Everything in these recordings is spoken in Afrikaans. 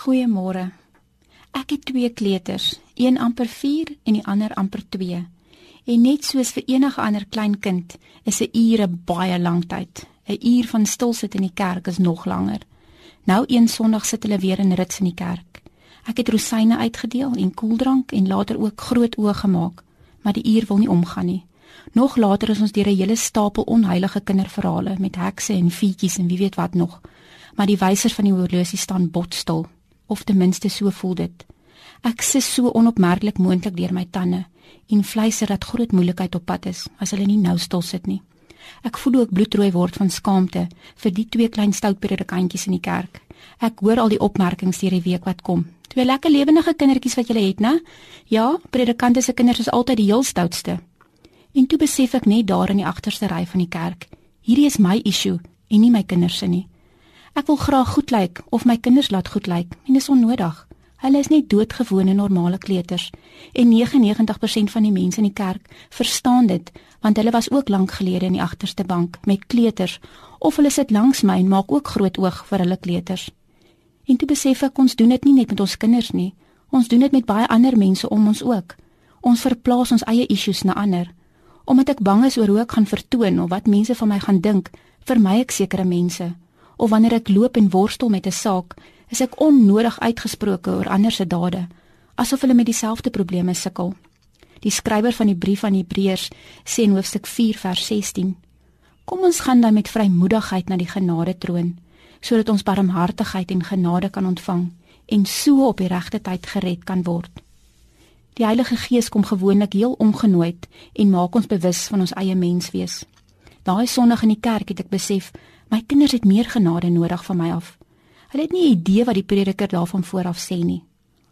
Goeiemôre. Ek het twee kleuters, een amper 4 en die ander amper 2. En net soos vir enige ander klein kind, is 'n ure baie lank tyd. 'n Uur van stil sit in die kerk is nog langer. Nou een Sondag sit hulle weer in rits in die kerk. Ek het rosyne uitgedeel en koeldrank en later ook groot oë gemaak, maar die uur wil nie omgaan nie. Nog later is ons deur 'n hele stapel onheilige kinderverhale met hekse en fietjies en wie weet wat nog. Maar die wysers van die horlosie staan botstil of ten minste so voel dit. Ek sis so onopmerklik moontlik deur my tande en fluister dat groot moeilikheid op pad is as hulle nie nou stil sit nie. Ek voel ook bloedrooi word van skaamte vir die twee klein stout predikantjies in die kerk. Ek hoor al die opmerkings deur die week wat kom. Twee lekker lewendige kindertjies wat julle het, né? Ja, predikante se kinders is altyd die heel stoutste. En toe besef ek net daar in die agterste ry van die kerk, hierdie is my issue en nie my kinders se nie. Ek wil graag goed lyk of my kinders laat goed lyk en dit is onnodig. Hulle is net doodgewone normale kleuters en 99% van die mense in die kerk verstaan dit want hulle was ook lank gelede in die agterste bank met kleuters of hulle sit langs my en maak ook groot oog vir hulle kleuters. En toe besef ek ons doen dit nie net met ons kinders nie. Ons doen dit met baie ander mense om ons ook. Ons verplaas ons eie issues na ander. Omdat ek bang is oor hoe ek gaan vertoon of wat mense van my gaan dink, vermy ek sekere mense of wanneer ek loop en worstel met 'n saak, is ek onnodig uitgesproke oor ander se dade, asof hulle met dieselfde probleme sukkel. Die skrywer van die brief aan Hebreërs sê in hoofstuk 4 vers 16: Kom ons gaan dan met vrymoedigheid na die genade troon, sodat ons barmhartigheid en genade kan ontvang en so op die regte tyd gered kan word. Die Heilige Gees kom gewoonlik heel ongenooid en maak ons bewus van ons eie menswees. Daai Sondag in die kerk het ek besef My kinders het meer genade nodig van my af. Hulle het nie 'n idee wat die prediker daarvan vooraf sê nie.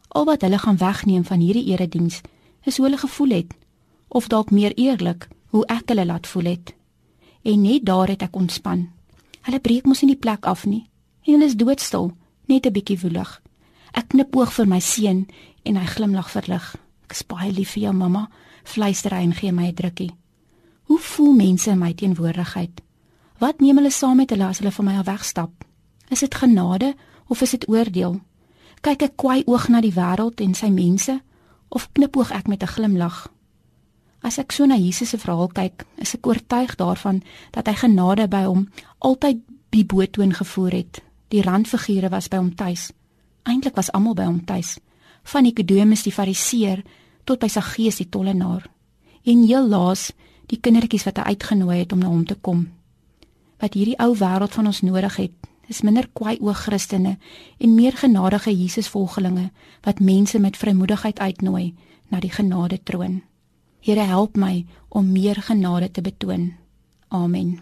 Al wat hulle gaan wegneem van hierdie erediens is hoe hulle gevoel het of dalk meer eerlik hoe ek hulle laat voel het. En net daar het ek ontspan. Hulle breek mos nie die plek af nie en hulle is doodstil, net 'n bietjie woelig. Ek knip oog vir my seun en hy glimlag verlig. Ek is baie lief vir jou mamma, fluister hy en gee my 'n drukkie. Hoe voel mense in my teenwoordigheid? Wat neem hulle saam met hulle as hulle van my af wegstap? Is dit genade of is dit oordeel? Kyk ek kwaai oog na die wêreld en sy mense of knipoog ek met 'n glimlag? As ek so na Jesus se verhaal kyk, is ek oortuig daarvan dat hy genade by hom altyd bi boetoon gevoer het. Die randfigure was by hom tuis. Eintlik was almal by hom tuis, van Nikodemus die Fariseer tot by Saggeus die tollenaar. En heel laas die kindertjies wat hy uitgenooi het om na hom te kom wat hierdie ou wêreld van ons nodig het, is minder kwaai oog Christene en meer genadige Jesusvolgelinge wat mense met vrymoedigheid uitnooi na die genade troon. Here help my om meer genade te betoon. Amen.